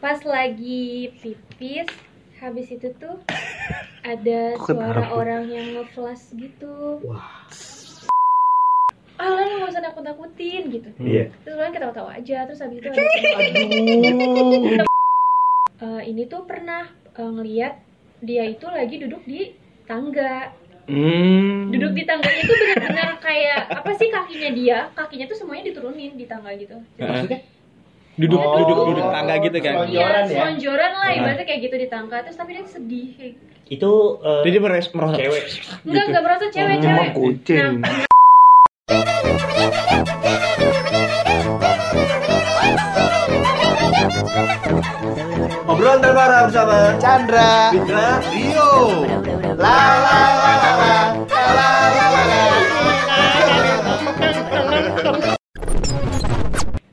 pas lagi pipis habis itu tuh ada suara orang yang nge-flash gitu Wah. ah lo nggak usah nakut nakutin gitu Iya. terus kalian ketawa tawa aja terus habis itu ada Eh, ini tuh pernah eh, ngeliat dia itu lagi duduk di tangga Hmm. duduk di tangganya itu benar-benar kayak apa sih kakinya dia kakinya tuh semuanya diturunin di tangga gitu Maksudnya? Duduk Oh. duduk duduk tangga gitu kan Selonjoran. Selonjoran ya? selonjoran lah Ah. ibaratnya kayak gitu di tangga terus tapi dia sedih kayak Itu eh, jadi meres merasa cewek. enggak enggak merasa cewek Emang cewek kucing. Nah, Obrolan terbaru bersama Chandra, Fitra, Rio. La la la la la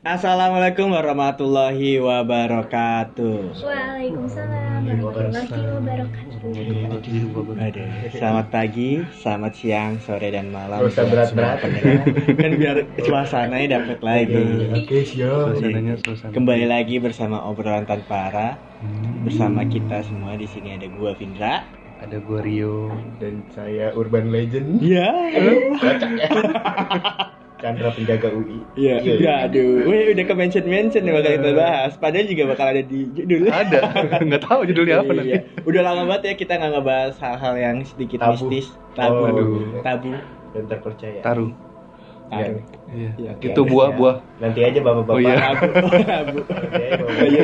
Assalamualaikum warahmatullahi wabarakatuh. Waalaikumsalam warahmatullahi wabarakatuh. Aduh, selamat pagi, selamat siang, sore dan malam. Gak usah berat-berat. kan biar suasananya dapat lagi. Oke, siap. Suasananya suasana. Kembali lagi bersama obrolan tanpa arah. Hmm. Bersama kita semua di sini ada gua Vindra. Ada gua Rio. Dan saya Urban Legend. Iya. Ya. Chandra penjaga UI. Iya. Iya, Udah, aduh. Wih, udah ke mention mention nih bakal kita bahas. Padahal juga bakal ada di judul. Ada. Nggak tahu judulnya apa nanti. Iya. Udah lama banget ya kita nggak ngebahas hal-hal yang sedikit Tabu. mistis, tabu, Oh. tabu, Dan terpercaya. Taruh. tabu. Iya. Iya, oke. Itu buah-buah. Nanti aja bapak-bapak. Oh, iya. Nanti Oh, iya.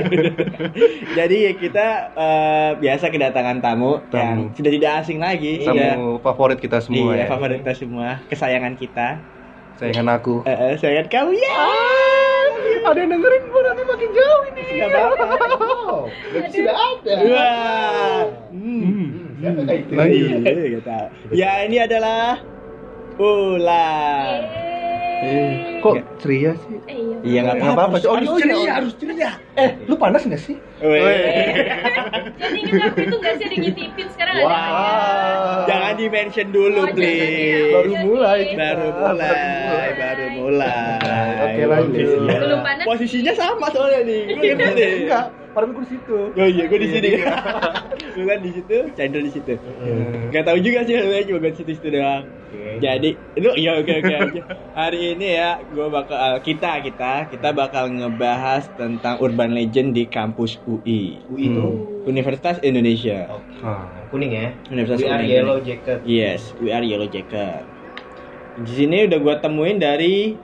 Jadi kita eh, biasa kedatangan tamu, Tamu. yang sudah tidak asing lagi. Tamu Iya. favorit kita semua iya, ya. favorit kita semua, kesayangan kita. Sayangan aku. Eh, eh, sayangan kamu ya. Ada yang dengerin gua nanti makin jauh ini. Gak apa-apa. Oh, sudah ada. Wah. Hmm. Siapa kayak itu? Iya. Iya, gak tahu. Ya ini adalah Ulan. Eh, Kok ceria sih? Eh, iya. Iya nggak Nggak apa-apa. apa-apa. Oh, Harus iya, ceria, iya. harus ceria. Eh, lu panas nggak sih? Weh. Jadi ingat waktu itu gak sih ada ngintipin sekarang ada Wah. ya? Jangan di mention dulu, Oh, jangan ya. please. Baru mulai. Baru mulai, baru mulai. Oke, lanjut. Belum panas. Posisinya sama soalnya nih. Gue ngerti deh. Enggak, padahal gua di situ. Oh iya, gue di sini. Lu kan di situ, Chandra di situ. Gak tahu juga sih, lu cuma gue di situ doang. Oke. Jadi, lu iya oke oke oke. Hari ini ya, gue bakal kita kita kita bakal ngebahas tentang urban legend di kampus UI, UI itu. Universitas Indonesia. Oke. Ah. Kuning ya. Universitas We are yellow jacket. Yes, we are Yellow Jacket. Di sini udah gue temuin dari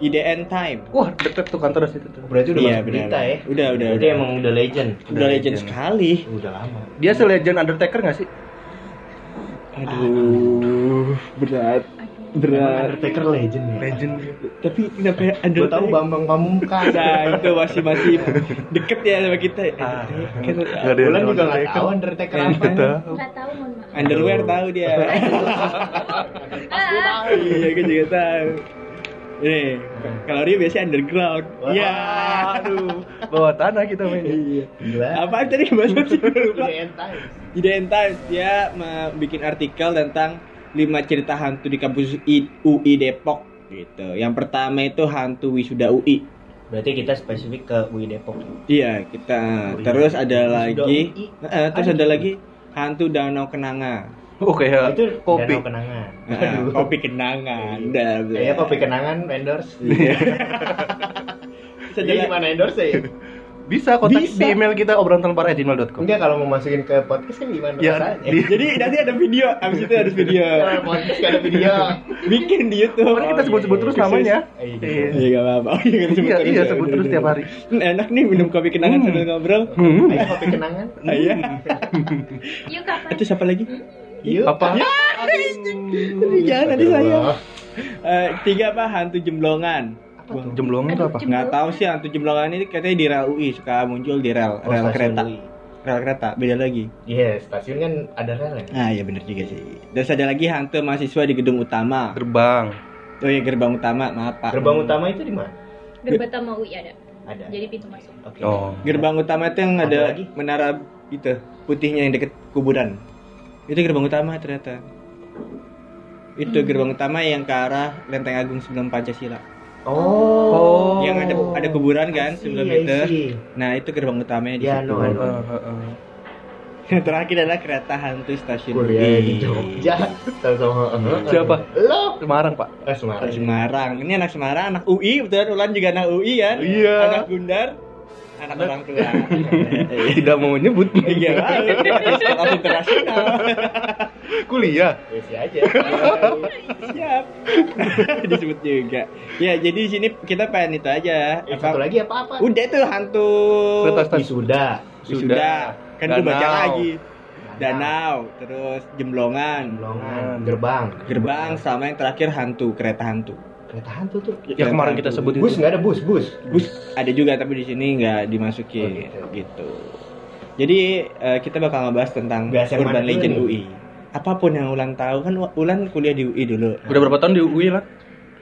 IDN Time. Wah, deket tuh kantor situ tuh. Berarti udah Iya, masuk benar. berita ya. Udah, udah, Berarti udah. emang udah legend. Udah legend legend. sekali. Udah lama. Dia se-legend Undertaker nggak sih? Aduh, berat. Berat. Undertaker legend ya. Legend. Tapi kenapa ya Gue tahu Bambang Pamungkas. Nah, itu masih masih deket ya sama kita. Ah. Undertaker. Ada yang Bulan juga nggak Undertaker. tahu Undertaker apa. Nggak tahu. Nggak tahu mohon maaf. Underwear tahu dia. Ah, Iya, gue juga tahu. Nih, kalau dia biasanya underground. Iya. Aduh, bawah tanah kita main. Iya. Gila. Apa tadi sih lupa. IDN Times. IDN Times dia bikin artikel tentang 5 cerita hantu di kampus UI Depok gitu. Yang pertama itu hantu wisuda UI. Berarti kita spesifik ke UI Depok. Iya, kita UI. terus ada Wisuda lagi UI. Eh, terus Ada lagi hantu Danau Kenanga. Oh, kayak itu kopi. Danau Kenangan. Nah, kopi kenangan. Udah, udah. Kayaknya kopi kenangan endorse. Iya. Terus ada Jadi gimana endorse ya? Bisa kontak Bisa. di email kita obrolantanpara@gmail.com. Enggak kalau mau masukin ke podcast kan gimana Ya, di- Jadi nanti ada video, abis itu harus video. Kalau podcast ada video. Bikin di YouTube. Kan kita sebut-sebut terus Khusus. namanya. Iya. Iya. Iya gak apa-apa. Oh iya sebut Iya, terus iya ya. sebut terus tiap hari. Hmm, Enak nih minum kopi kenangan Hmm. sambil ngobrol. Hmm. Ayo kopi kenangan. Iya. Yuk kapan? Itu siapa lagi? Yuk. Apa? Aduh, jangan nanti saya. Eh, tiga apa? Hantu jemblongan. Jemblongan itu apa? Nggak tahu sih hantu jemblongan ini katanya di rel UI suka muncul di rel Oh, rel kereta. UI. Rel kereta beda lagi. Iya, stasiun kan ada rel ya. Ah iya bener juga sih. Terus ada lagi hantu mahasiswa di gedung utama. Gerbang. Oh iya gerbang utama, maaf Pak. Gerbang utama itu di mana? Gerbang utama UI ada. Ada. Jadi pintu masuk. Oke. Oh. Gerbang utama itu yang ada lagi? menara itu putihnya yang deket kuburan. Itu gerbang utama ternyata. Itu Hmm. gerbang utama yang ke arah Lenteng Agung sebelum Pancasila. Oh. Yang ada ada kuburan kan, see, 9 I meter. Nah, itu gerbang utamanya di Ya, situ. no, no. Heeh, heeh. Yang terakhir adalah kereta hantu stasiun Kuliah di Jogja. Tahu sama Siapa? Lo. Semarang, Pak. Eh, Semarang. Semarang. Ini anak Semarang, anak UI, betul Ulan juga anak UI kan? Iya. Anak Gundar, anak orang tua. Tidak mau menyebut. Iya, langsung internasional. Kuliah. Isi aja. Siap. Disebut juga. Ya, jadi di sini kita pengen itu aja. Eh, Apa- satu lagi apa apa? Udah tuh hantu. Wisuda. wisuda. Kan itu baca lagi. Danau, terus jemblongan, Longgan. Gerbang. gerbang, sama yang terakhir hantu, kereta hantu. Kereta hantu tuh. Ya kemarin kita sebut itu. Bus nggak ada bus, bus. Bus ada juga tapi di sini nggak dimasukin Oh, gitu. gitu. Jadi eh, kita bakal ngebahas tentang Bahas yang urban legend nih? UI. Apa pun yang Ulan tahu kan Ulan kuliah di UI dulu. Udah berapa tahun di UI lah?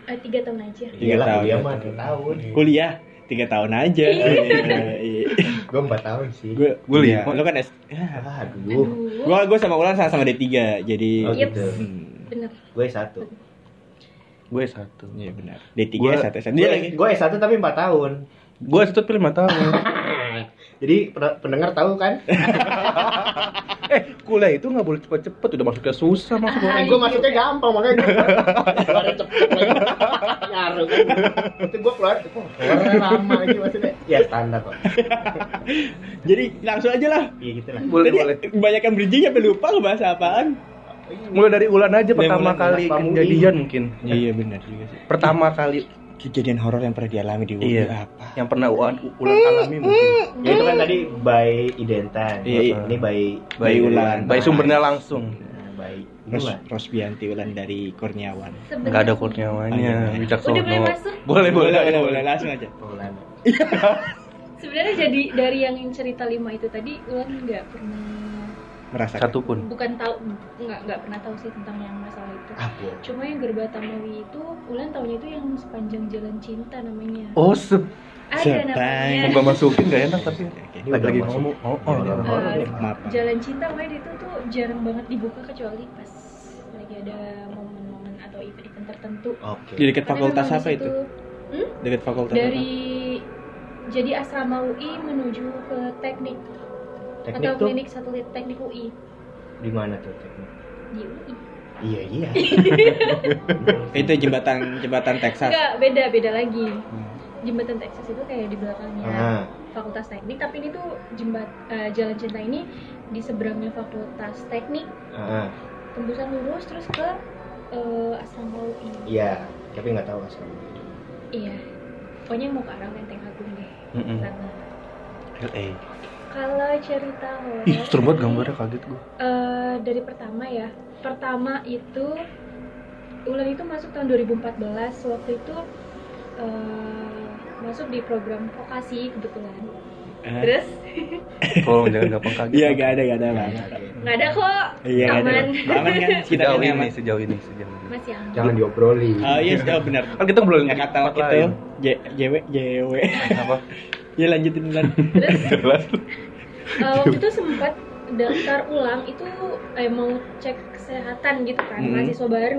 Eh, tiga tahun aja. Tiga Iyalah, tahun. mah tiga tahun. Kuliah tiga tahun aja. Iya. Gue empat tahun sih. Gue Gua iya. lima. Lo kan S. Aduh. Aduh. Gue gue sama Ulan sama-sama D3 jadi. Oh, Yep. gitu. Hmm, Bener. Gue satu. Gue satu. Iya benar. D3 Gua- S1 S1. Dia lagi. Gue S1 tapi 4 tahun. Gue satu tapi lima tahun. Jadi pen- pendengar tahu kan? eh, kuliah itu nggak boleh cepet-cepet. Udah masuknya susah masuk Ah, orang. gue masuknya gampang makanya gue keluar cepet. Nyaru kan. Itu gue keluar, kok keluarnya lama lagi maksudnya. Ya standar kok. Jadi langsung aja lah. Iya gitu lah. Boleh, Tadi boleh. kebanyakan bridging sampai lupa ngebahas apaan. Mulai dari Ulan aja Dari pertama Ulan, kali Pak kejadian mungkin. Iya benar juga sih. Pertama kali Kejadian horor yang pernah dialami di UI Iya. apa? yang pernah Ulan, Ulan alami mungkin. Ya itu kan tadi by Identan. Iya, iya. Ini by By Ulan. Baik sumbernya langsung. Nah, by Ros Ulan. Rosbianti Ulan dari Kurniawan. Nggak ada kurniawannya, Iya. Udah boleh masuk? Boleh, boleh. boleh, boleh, langsung aja. Ulan. Sebenarnya jadi dari yang cerita lima itu tadi Ulan nggak pernah Merasakan. Satu pun. bukan tahu nggak nggak pernah tahu sih tentang yang masalah itu. Ah, bohong. Cuma yang Gerba Tamawi itu Ulan tahunya itu yang sepanjang jalan cinta namanya. Oh, sep. Ada namanya. Gua masukin gak enak tapi. Ini Lagi lagi ngomong. Oh, oh, horor Eh, nih. Maaf. jalan cinta makanya itu tuh jarang banget dibuka kecuali pas lagi ada momen-momen atau event-event tertentu. Oke. Di dekat fakultas apa itu? Hmm? Dekat fakultas Dari jadi asrama UI menuju ke teknik, Teknik atau tuh klinik satelit teknik UI di mana tuh teknik? di UI. Iya iya. Itu jembatan jembatan Texas. Enggak, beda beda lagi. Hmm. Jembatan Texas itu kayak di belakangnya Ah, Fakultas Teknik, tapi ini tuh jembat eh, jalan cinta ini di seberangnya Fakultas Teknik, ah, tembusan lurus terus ke eh, asrama UI. iya. Tapi nggak tahu asal. Iya. Pokoknya mau ke arah Lenteng Agung deh. Mm-mm. Sana. LA. Kalau cerita horor Ih, serem banget gambarnya kaget gua. eh, dari pertama ya. Pertama itu Ulan itu masuk tahun 2014 waktu itu eh, masuk di program vokasi kebetulan. Eh, Terus Tolong jangan gampang kaget. Iya, gak ada, gak ada, Bang. nggak ada kok. Iya, ada. aman. Aman kan? Kita Sejauh ini aman. sejauh ini, sejauh ini. Masih aman. Jangan diobrolin. Oh iya, oh, benar. Kan kita belum kata. J, JW, JW. Apa? ya lanjutin Ulan. Terus eh, waktu itu sempat daftar ulang itu eh, mau cek kesehatan gitu kan Hmm. mahasiswa baru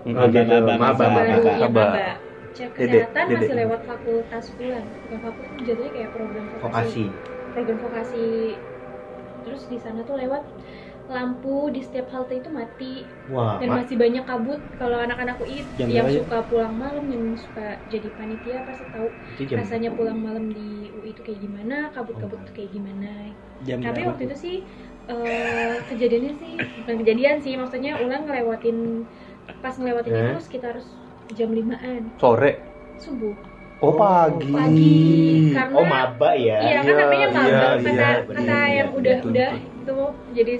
Oh, gitu. Maba, Maba, maba, baru maba. ya Maba. cek Dede, kesehatan dede. masih lewat fakultas ulang bukan fakultas jadinya kayak program vokasi Vokasi. program vokasi terus di sana tuh lewat lampu di setiap halte itu mati Wah, dan ma- masih banyak kabut kalau anak-anak UI yang berapa ya? suka pulang malam yang suka jadi panitia pasti tahu rasanya pulang malam di UI itu kayak gimana kabut-kabut itu kayak gimana Jam tapi waktu itu sih eh, kejadiannya sih bukan kejadian sih maksudnya ulang ngelewatin pas ngelewatin Eh? itu sekitar jam limaan Sore. subuh Oh, pagi. pagi karena Oh, maba ya. iya kan Iya, namanya maba iya, kata iya, kata benar, yang benar, udah betul, udah betul. itu jadi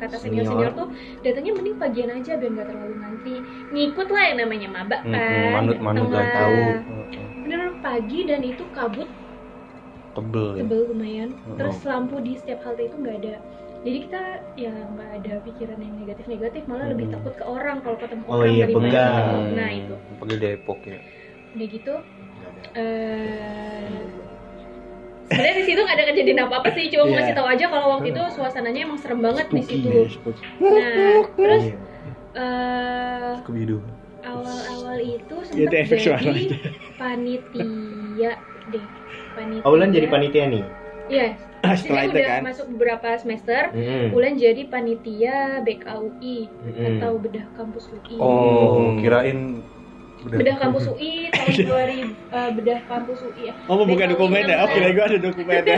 kata senior Senior. tuh datanya mending pagian aja biar nggak terlalu ngantri ngikut lah yang namanya maba Mm-mm, kan Manut-manut Tengah- dan tahu. bener pagi dan itu kabut Tebel ya. tebel lumayan terus lampu di setiap halte itu nggak ada jadi kita ya nggak ada pikiran yang negatif negatif malah lebih Mm-mm. takut ke orang kalau ketemu Oh orang iya, dari mana nah itu Pergi Depok ya. udah gitu eh sebenarnya di situ nggak ada kejadian apa apa sih cuma mau Iya. ngasih tahu aja kalau waktu itu suasananya emang serem banget di situ nah terus Iya. eh Scooby-Doo. awal-awal itu Gitu sempat jadi panitia deh panitia Aulan jadi panitia nih. iya Ah, Jadi setelah itu udah kan masuk beberapa semester Mm-mm. Ulan jadi panitia BKUI Mm-mm. atau bedah kampus UI Oh, Hmm. kirain bedah kampus UI tahun 2000 eh, bedah kampus UI ya Oh, mau buka BKUI dokumen ya? 16. kira gue ada dokumennya.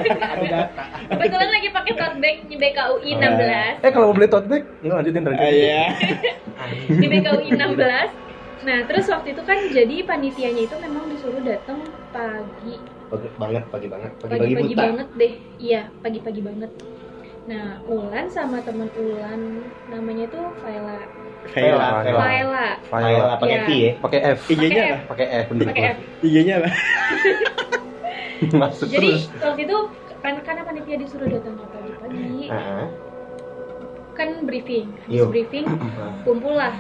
kebetulan lagi pakai tote bag di BKUI 16 Eh kalau mau beli tote bag, nggak lanjutin Ah, lanjutin. Iya. di BKUI 16 nah terus waktu itu kan jadi panitianya itu memang disuruh datang pagi Pagi banget, pagi banget, pagi-pagi buta. banget deh iya pagi-pagi banget nah Ulan sama teman Ulan namanya tuh Faila Kayak Vela. Faila Faila pakai Iya. V ya. Pakai F. IG-nya Pakai apa? Pakai F pakai F IG-nya apa? Jadi terus. waktu itu kan karena panitia disuruh datang ke pagi-pagi Heeh. kan briefing habis Yuk. briefing kumpul lah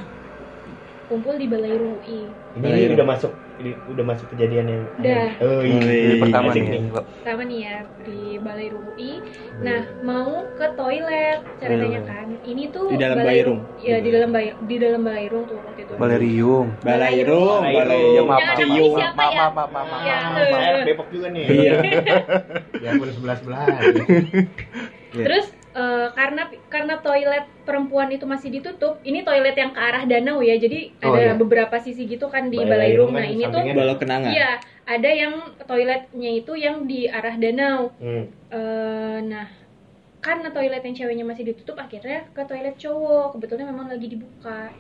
kumpul di balai UI Ini, iya. udah masuk ini udah masuk kejadian yang Udah. Oh iya. Ini pertama Asik nih. pertama nih ya di balai UI nah mau ke toilet ceritanya Hmm. kan ini tuh Di dalam balai Bayrung. ya di dalam balai di dalam balairung tuh waktu itu Balerium. Balairung, Balairung. balai. Ya maaf, Ya, maaf, maaf, ini maaf, siapa maaf, ya? maaf, maaf, maaf, Ya. maaf, maaf. Depok juga nih. Iya. Ya pun sebelah sebelah. Iya. terus eh, karena karena toilet perempuan itu masih ditutup ini toilet yang ke arah danau ya. Jadi Oh, ada iya. beberapa sisi gitu kan di balairung kan nah ini tuh iya ada yang toiletnya itu yang di arah danau. Hmm. Eh, nah karena toilet yang ceweknya masih ditutup akhirnya ke toilet cowok kebetulan memang lagi dibuka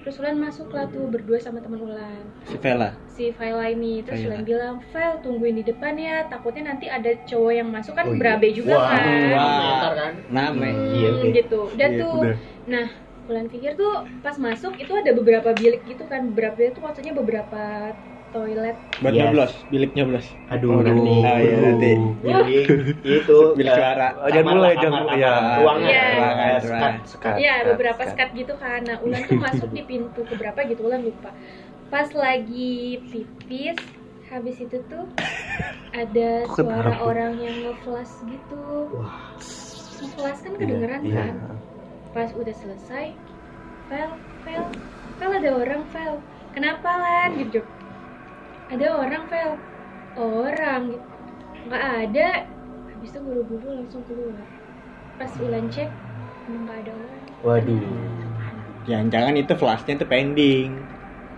terus Ulan masuk lah tuh berdua sama teman Ulan Si Vela. si Faila ini terus Faila. Ulan bilang Fail tungguin di depan ya takutnya nanti ada cowok yang masuk kan Oh, iya. berabe juga Wah, kan wah. Ntar kan. Name. Hmm, Iya, oke. gitu udah Iya, tuh udah. nah Ulan pikir tuh pas masuk itu ada beberapa bilik gitu kan beberapa itu maksudnya beberapa toilet Buat Yes. nyoblos, bilik nyoblos. Aduh, Aduh. nanti. Ah, iya, nanti. Bilik itu Bilik eh, suara. Oh, jangan mulai, jangan. Ya. Ruangan. Iya. Ruangan, ruangan. sekat. Iya beberapa sekat. skat gitu kan. Nah Ulan tuh masuk di pintu keberapa gitu Ulan lupa. Pas lagi pipis, habis itu tuh ada suara orang yang nge-flash gitu. Wah. Nge-flash kan kedengeran Iya. kan. Pas udah selesai, Fel, Fel, Fel ada orang Fel. Kenapa lan gitu. Ada orang Fel. Orang. Nggak ada. Habis itu buru-buru langsung keluar. Pas Ulan cek, emang nggak ada orang. Waduh. Jangan-jangan itu flashnya itu pending.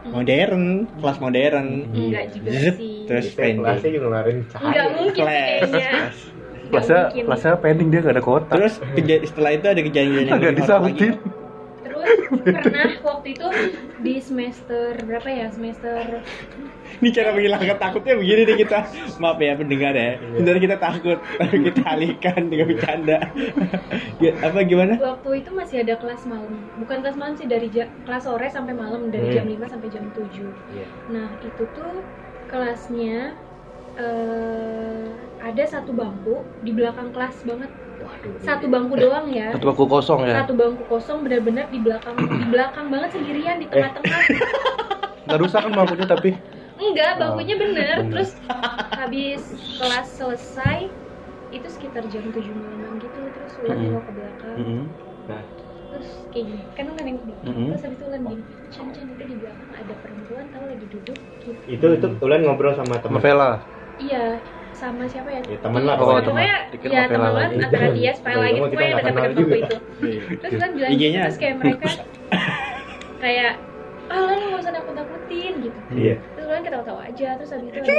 Modern, flash modern. Enggak juga Zep, sih. Terus kelasnya pending. juga ngeluarin cahaya. Enggak mungkin kayaknya. Kelasnya, kelasnya pending dia nggak ada kotak. Terus setelah itu ada kejadian yang Agak lebih pernah waktu itu di semester berapa ya? Semester Ini cara menghilangkan takutnya begini nih kita. Maaf ya pendengar ya. Iya. Sebenarnya kita takut, tapi kita alihkan dengan bercanda. Apa gimana? waktu itu masih ada kelas malam. Bukan kelas malam sih dari ja- kelas sore sampai malam dari Hmm. jam 5 sampai jam 7. Iya. Nah, itu tuh kelasnya eh ada satu bangku di belakang kelas banget. Waduh. Satu bangku doang ya. Satu bangku kosong ya. Satu bangku kosong benar-benar di belakang di belakang banget sendirian di tengah-tengah. Nggak rusak kan bangkunya tapi. Enggak, Oh, bangkunya bener. bener. Terus habis kelas selesai itu sekitar jam 7 malam gitu terus Ulan Mm-mm. nengok ke belakang Mm-mm. terus kayak gini kan Ulan nengok ke belakang Mm-mm. terus habis itu Ulan gini Chan Chan itu di belakang ada perempuan tahu lagi duduk gitu Itu itu Ulan ngobrol sama Sama teman. Vela. Iya sama siapa ya Ya, temen lah Iya, pokoknya. pokoknya Dikira ya teman lagi. antara dia supaya Iya, lagi pokoknya pada bangku juga. itu terus Ulan bilang gitu, terus kayak mereka kayak ah Ulan nggak usah nakut nakutin gitu Iya. Terus Ulan ketawa-tawa aja terus habis itu ada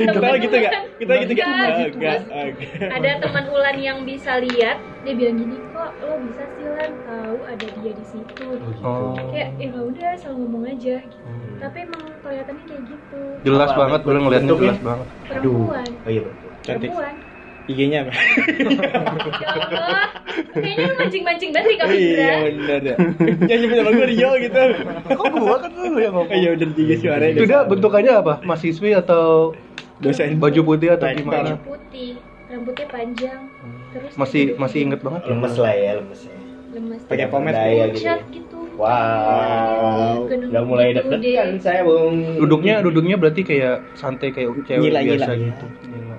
Kita gitu enggak? Kita gitu Enggak, enggak? gitu. Ada teman Ulan yang bisa lihat dia bilang gini kok lo bisa sih Lan tahu ada dia di situ Oh. kayak ya udah selalu ngomong aja gitu. tapi emang kelihatannya kayak gitu Jelas Apa? banget, gue ngeliatnya jelas banget. Aduh. perempuan Oh iya betul. Cantik. perempuan IG-nya apa? ya Allah kayaknya lu mancing-mancing banget nih kamu Iya benar ya. Jangan nyebut nama gue Rio gitu. Kok gua kan lu yang Oh iya udah juga suaranya. Itu dia bentukannya apa? Mahasiswi atau dosen baju putih atau gimana? baju putih rambutnya panjang terus Masih masih inget banget ya. Lemes lah ya, lemes ya. lemes Pakai pomade. Gitu. Gitu Wow. Udah mulai deg-degan saya, Bung. Duduknya duduknya berarti kayak santai kayak cewek Gila, biasa gila. gitu.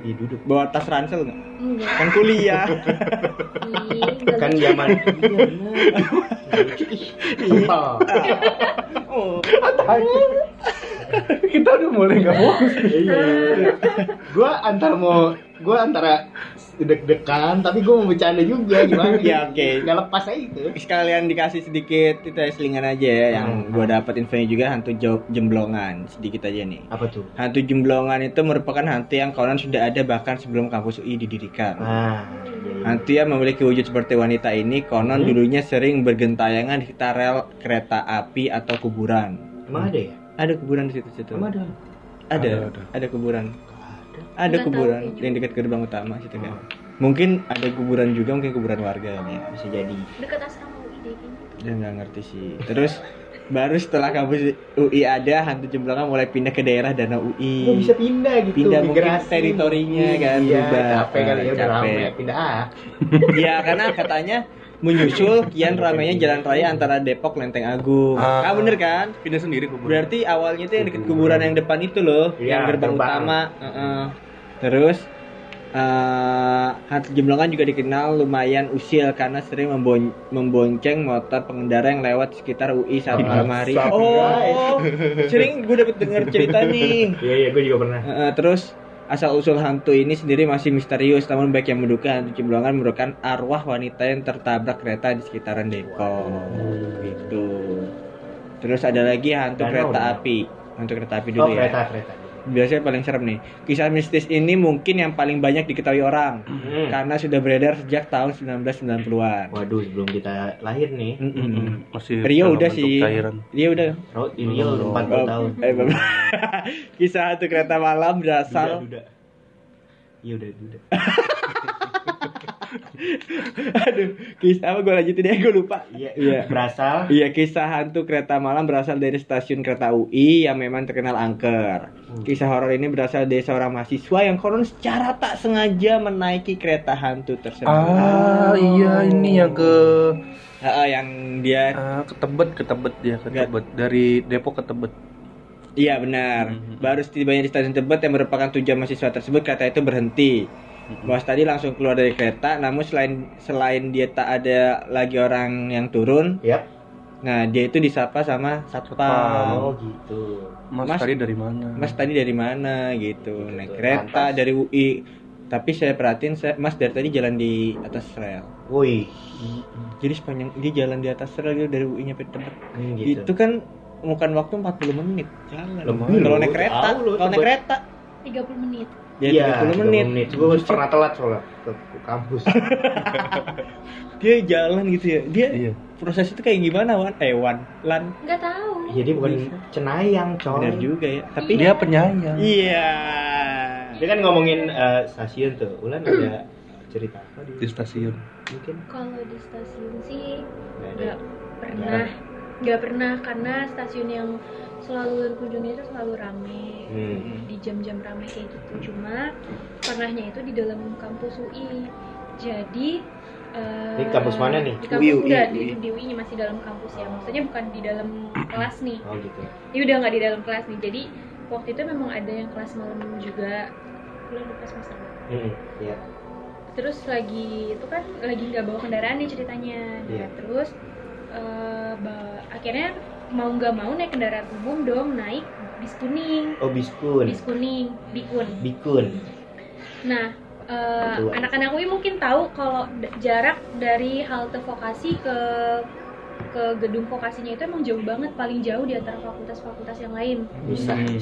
Iya duduk. Bawa tas ransel nggak? Enggak. Kan kuliah. Enggak Kan lucu. zaman iya benar. Tebal. oh. Kita udah mulai nggak fokus. Iya. Gua antara mau gua antara deg-degan tapi gua mau bercanda juga gimana? Ya, oke. Nggak lepas aja itu. Sekalian dikasih sedikit itu ya, selingan aja ya yang Hmm. gua dapat infonya juga hantu jemblongan sedikit aja nih. Apa tuh? Hantu jemblongan itu merupakan hantu yang konon sudah ada bahkan sebelum kampus UI didirikan. Nah, Hantu yang memiliki wujud seperti wanita ini konon Hmm. dulunya sering bergentayangan di sekitar rel kereta api atau kuburan. emang ada ya? Ada kuburan di situ-situ. Emang ada? Ada, Ada, ada, ada. kuburan. Ada. Ada kuburan tahu, yang dekat gerbang utama situ kan. Mungkin ada kuburan juga, mungkin kuburan warga ini. ya. Bisa jadi. Dekat asrama UI deh kayaknya. Dia nggak ngerti sih. Terus baru setelah kampus UI ada hantu jemblongan mulai pindah ke daerah danau UI. Gua bisa pindah gitu. Pindah mungkin migrasi. teritorinya kan, Iya, berubah. capek kali ya udah Capek. rame. Pindah ah. Iya karena katanya menyusul kian ramainya jalan raya antara Depok Lenteng Agung. Ah. Ah, bener kan? Pindah sendiri kubur. Berarti awalnya itu yang dekat kuburan yang depan itu loh, Iya, yang gerbang gerbang. utama. Heeh. Terus eh hantu jemblongan juga dikenal lumayan usil karena sering membon- membonceng motor pengendara yang lewat sekitar UI saat malam hari. Oh, sering gue dapet denger cerita nih. Iya iya gue juga pernah. Heeh, terus asal usul hantu ini sendiri masih misterius namun baik yang menduga hantu jemblongan merupakan arwah wanita yang tertabrak kereta di sekitaran Depok gitu terus ada lagi hantu Danau, kereta api hantu kereta api Oh dulu ya kereta kereta. Biasanya paling serem nih kisah mistis ini mungkin yang paling banyak diketahui orang Hmm. karena sudah beredar sejak tahun 1990-an Waduh sebelum kita lahir nih. Mm-mm. Masih Rio udah sih cairan. Rio udah ini ya udah empat Oh, tahun. eh, kisah hantu kereta malam berasal. Iya udah duda. Aduh, kisah apa gue lanjutin ya, gue lupa. Iya. Iya. Berasal. Iya, kisah hantu kereta malam berasal dari stasiun kereta UI yang memang terkenal angker. Hmm. Kisah horor ini berasal dari seorang mahasiswa yang konon secara tak sengaja menaiki kereta hantu tersebut. Ah iya ini yang ke Heeh, yang dia ah, ke Tebet ke Tebet dia ke Tebet dari Depok ke Tebet. Iya benar. Mhm. Baru setibanya di stasiun Tebet yang merupakan tujuan mahasiswa tersebut kereta itu berhenti. Bos tadi langsung keluar dari kereta, namun selain selain dia tak ada lagi orang yang turun, Yap. nah dia itu disapa sama satpam. Oh gitu. Mas, Mas- tadi dari mana? Mas tadi dari mana gitu, naik Gitu, kereta lantas. dari UI. Tapi saya perhatiin, saya, Mas dari tadi jalan di atas rel. Woi. Jadi sepanjang dia jalan di atas rel dia dari UI nyampe tempat. Hmm, gitu. Itu kan makan waktu 40 menit jalan. Kalau naik kereta, kalau naik kereta 30 menit. Ya Iya, 30 menit. menit. Gue pernah telat soalnya ke, ke kampus. Dia jalan gitu ya. Dia Iya. proses itu kayak gimana, Wan? Eh, Wan, Lan. Nggak tahu. Jadi bukan Bisa. cenayang, coy. Benar juga ya. Tapi Dia penyayang. Iya. Dia kan ngomongin eh, stasiun tuh. Ulan ada cerita apa di di stasiun. mungkin? Kalau di stasiun sih nggak pernah. Nggak pernah karena stasiun yang selalu kunjungi itu selalu rame. Hmm. Di jam-jam rame kayak gitu. Cuma pernahnya itu di dalam kampus UI. Jadi eh, Di kampus mana nih? Di kampus UI, UI, enggak, di, UI. di UI -nya masih dalam kampus ya. Maksudnya bukan di dalam kelas nih. Oh gitu. Ini udah nggak di dalam kelas nih. Jadi waktu itu memang ada yang kelas malam juga. Bulan lupa semester. Hmm. Iya. terus lagi itu kan lagi nggak bawa kendaraan nih ceritanya Iya. terus eh, ba- akhirnya mau nggak mau naik kendaraan umum dong naik bis kuning Oh biskun. bis kuning bikun Bikun. nah eh, Betul. anak-anak UI mungkin tahu kalau d- jarak dari halte vokasi ke ke gedung vokasinya itu emang jauh banget paling jauh di antara fakultas-fakultas yang lain Bisa. Hmm.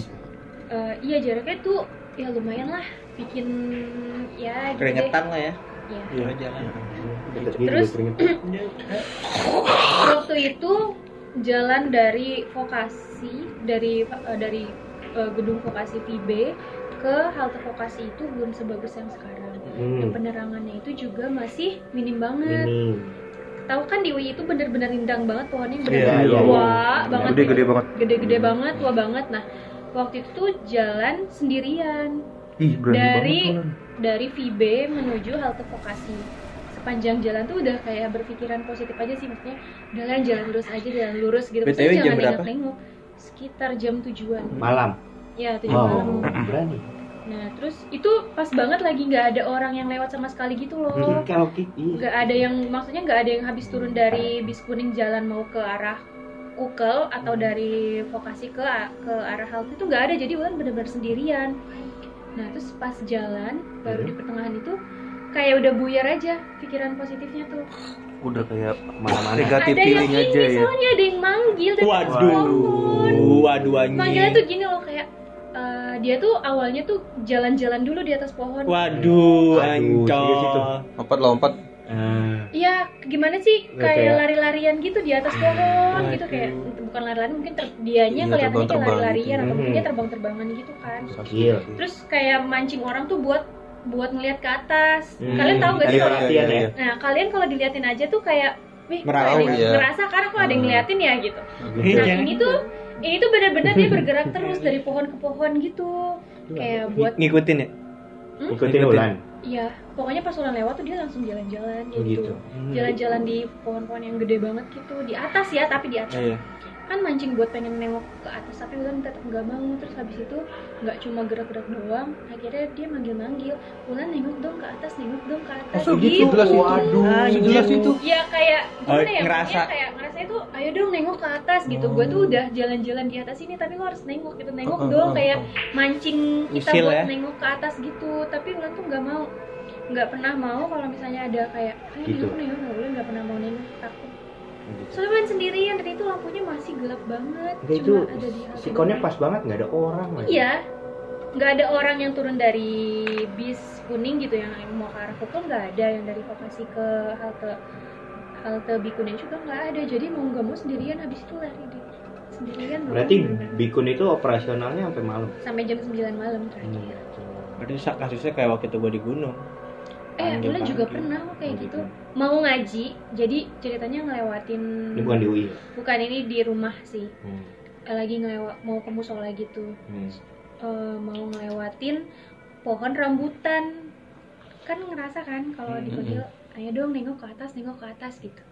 Eh, iya jaraknya tuh ya lumayan lah bikin ya gitu. Keringetan lah ya. Iya. Kalau jalan. Gini Terus- waktu itu jalan dari vokasi dari eh, dari eh, gedung vokasi VB ke halte vokasi itu belum sebagus yang sekarang dan Hmm. penerangannya itu juga masih minim banget Ini. tahu kan di UI itu bener-bener rindang banget pohonnya Iya, bener-bener iya, tua iya. banget Gede-gede banget. gede-gede banget tua banget nah waktu itu tuh jalan sendirian Ih, Dari- banget. Dari VB menuju halte vokasi sepanjang jalan tuh udah kayak berpikiran positif aja sih maksudnya jalan jalan lurus aja jalan lurus gitu BTW Maksudnya jam jangan berapa? nengok-nengok sekitar jam tujuan Malam. ya tujuh Oh, malam berani. nah terus itu pas banget lagi nggak ada orang yang lewat sama sekali gitu loh Kalau ki- iya. nggak ada yang maksudnya nggak ada yang habis turun dari bis kuning jalan mau ke arah Ukel atau dari vokasi ke ke arah halte itu nggak ada jadi Ulan bener-bener sendirian nah terus pas jalan baru di pertengahan itu kayak udah buyar aja pikiran positifnya tuh Udah kayak Mana-mana. negatif ada yang feeling ini aja ya. soalnya ada yang manggil atas Waduh, pohon waduh manggilnya tuh gini loh kayak eh, dia tuh awalnya tuh jalan-jalan dulu di atas pohon Waduh, ancol. Lompat-lompat. Ah. Iya, gimana sih kayak lari-larian gitu di atas pohon gitu Waduh. kayak bukan lari-larian mungkin ter- dianya Iya, kelihatannya kayak lari-larian gitu. atau mungkin Mhm. dia terbang-terbangan gitu kan. Gil. Terus kayak mancing orang tuh buat buat ngeliat ke atas. Hmm. Kalian tahu gak sih? Kalau- perhatian ya. Nah, kalian kalau diliatin aja tuh kayak Wih, Merau, iya. ngerasa karena kok ada yang ngeliatin ya gitu. Nah, Iya. ini tuh ini tuh benar-benar dia bergerak terus dari pohon ke pohon gitu. Kayak buat ngikutin ya. Hmm? Ikutin Ulan. Iya, pokoknya pas ulang lewat tuh dia langsung jalan-jalan Oh, gitu. gitu. Jalan-jalan di pohon-pohon yang gede banget gitu, di atas ya, tapi di atas. Iya. Kan mancing buat pengen nengok ke atas, tapi Ulan tetap nggak mau. Terus habis itu nggak cuma gerak-gerak doang, akhirnya dia manggil-manggil, Ulan nengok dong ke atas, nengok dong ke atas. Masa gitu? Sejelas itu? Waduh. Sejelas itu? Ya kayak Oh, gimana ya? ngerasa. kayak ngerasa itu, ayo dong nengok ke atas gitu. Gue tuh udah jalan-jalan di atas ini, tapi lo harus nengok gitu, nengok Oh, oh, dong oh, kayak oh. mancing kita Usil buat ya? nengok ke atas gitu. Tapi Ulan tuh nggak mau, nggak pernah mau kalau misalnya ada kayak, ayo Gitu. nengok nengok, Ulan nggak pernah mau nengok takut. Soalnya Ulan sendirian dan itu lampunya masih gelap banget. Enggak itu cuma ada di halte sikonnya pas banget nggak ada orang lagi. Iya, nggak ada orang yang turun dari bis kuning gitu yang mau ke arah Pukul nggak ada yang dari vokasi ke halte halte Bikunin juga nggak ada jadi mau nggak mau sendirian habis itu lari deh sendirian Berarti. Bikun itu operasionalnya sampai malam. sampai jam 9 malam terakhir Berarti sa- kasusnya kayak waktu itu gue di gunung. Eh Ulan juga pernah kok kayak gitu gitu. mau ngaji jadi ceritanya ngelewatin Ini bukan di UI. ya? bukan ini di rumah sih Hmm. Lagi ngelewat mau ke musola gitu Hmm. eh, mau ngelewatin pohon rambutan kan ngerasa kan kalau di Mm-mm. Kodil ayo dong nengok ke atas nengok ke atas gitu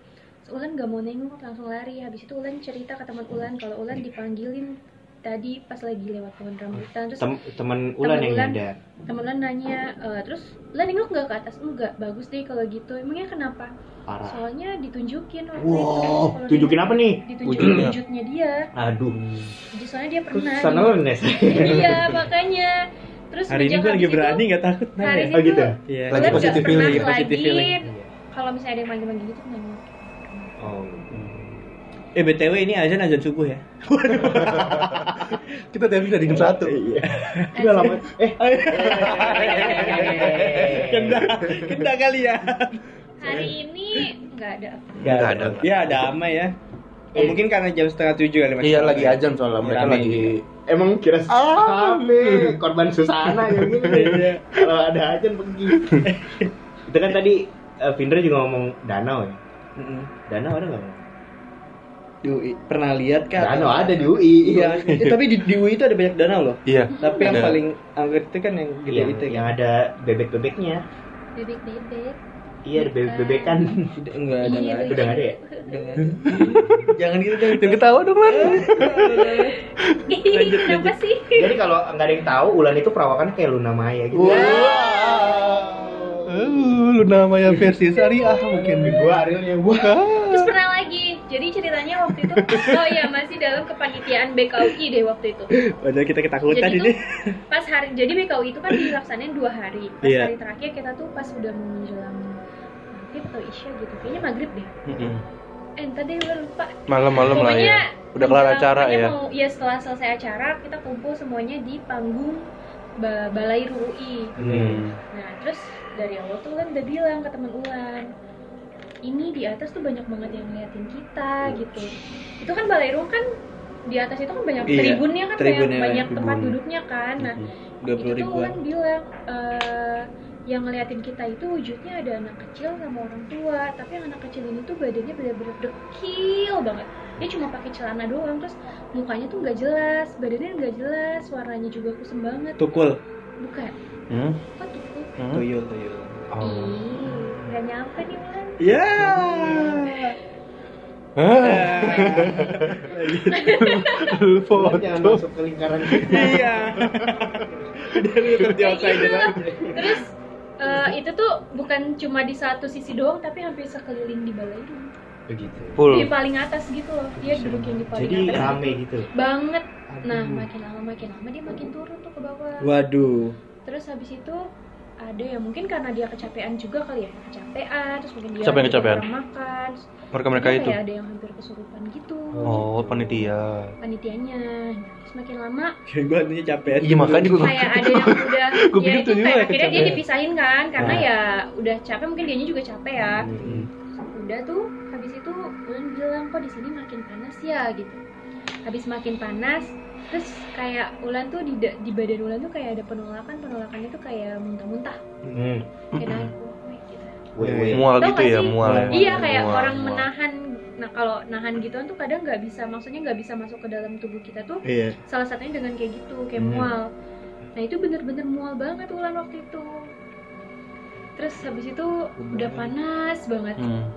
Terus Ulan nggak mau nengok langsung lari habis itu Ulan cerita ke teman Ulan kalau Ulan dipanggilin tadi pas lagi lewat pohon rambutan terus Tem- teman Ulan yang Ulan. nyadar. teman Ulan nanya "Eh, terus Ulan nengok nggak ke atas enggak bagus deh kalau gitu emangnya kenapa Parah. soalnya ditunjukin waktu itu Wow, Kalau tunjukin apa nih? ditunjukin Wujudnya. wujudnya dia Aduh. Jadi soalnya dia Terus pernah sana iya makanya terus Hari ini gue lagi itu- berani nggak takut nah hari ya. ini Oh, gitu ya? Iya. Lagi positif feeling, positive lagi feeling. kalau misalnya ada yang manggil-manggil gitu nengok Oh. Eh BTW ini azan azan subuh ya. Kita tadi dari jam satu. Iya. Udah lama. Eh, kena kena kali ya. hari ini nggak ada Nggak ada. Ya damai ya. Oh, mungkin karena jam setengah tujuh kali masih Iya lagi ajan soalnya mereka Rame lagi emang kira Ah. Ame, korban susana ya gini. Iya. Kalau ada aja pergi. Itu kan tadi eh, Vindra juga ngomong danau ya. Danau ada nggak? Di UI. Pernah lihat kan? Danau ada di UI. Iya. Eh, tapi di, di UI itu ada banyak danau loh. Iya. Tapi yang Ada. paling angker itu kan yang gede Yang, itu yang ada bebek-bebeknya. bebek-bebek Iya, ada bebek-bebekan. Tidak, enggak ada, enggak ada. Udah nggak ada ya? Udah nggak ada. Jangan gitu dong. Jangan ketawa dong lan. Lanjut, kenapa sih Jadi kalau nggak ada yang tahu, Ulan itu perawakan kayak Luna Maya gitu. Uh, lu namanya versi syariah mungkin. Gua Arielnya gua. terus pernah lagi jadi ceritanya waktu itu oh iya masih dalam kepanitiaan BKUI deh waktu itu Padahal kita ketakutan jadi ini. tuh pas hari jadi BKUI itu kan dilaksanain dua hari pas Iya. hari terakhir kita tuh pas udah mau menjelang maghrib atau isya gitu kayaknya maghrib deh eh entar deh gue lupa Malam-malam lah ya. Udah kelar acara ya. Mau, ya setelah selesai acara kita kumpul semuanya di panggung ba Balai RUI. Hmm. Nah terus dari awal tuh Ulan udah bilang ke teman Ulan, ini di atas tuh banyak banget yang ngeliatin kita gitu. Itu kan Balai RUI kan di atas itu kan banyak Iya, tribunnya kan tribunnya banyak, banyak tribun. tempat duduknya kan. Nah Dua itu puluh. Ulan bilang eh, yang ngeliatin kita itu wujudnya ada anak kecil sama orang tua tapi yang anak kecil ini tuh badannya bener-bener dekil banget dia cuma pakai celana doang terus mukanya tuh nggak jelas badannya nggak jelas warnanya juga kusem banget Tukul. bukan Hmm? kok tuh Hmm? Tuyul, tuyul. ih nggak nyampe nih Ya. Lu Ulan jangan foto. masuk ke lingkaran kita. iya dari Kayak outsider gitu. Terus eh, itu tuh bukan cuma di satu sisi doang tapi hampir sekeliling di balai Begitu. Full. di paling atas gitu loh dia duduk yang di paling Jadi atas rame gitu. banget nah Aduh. makin lama makin lama dia makin turun tuh ke bawah waduh terus habis itu ada yang mungkin karena dia kecapean juga kali ya kecapean terus mungkin dia Siapa yang lagi kecapean? kurang makan Mereka mereka itu. kayak ada yang hampir kesurupan gitu Oh, panitia. panitianya terus makin lama kayak gue nantinya capek Iya makanya gue kayak ada yang udah Gua ya pikir itu kayak akhirnya dia kecapean. dipisahin kan karena Nah. ya udah capek mungkin dianya juga capek ya Hmm. udah tuh habis itu Ulan bilang kok di sini makin panas ya gitu habis makin panas terus kayak Ulan tuh di di badan Ulan tuh kayak ada penolakan penolakannya tuh kayak muntah-muntah Hmm. kayak naik wah, gitu. Mual gitu ya, mual. ya. iya kayak Mual, orang mual. menahan nah kalau nahan gituan tuh kadang nggak bisa maksudnya nggak bisa masuk ke dalam tubuh kita tuh iya salah satunya dengan kayak gitu kayak Hmm. mual nah itu bener-bener mual banget Ulan waktu itu terus habis itu udah panas banget Hmm.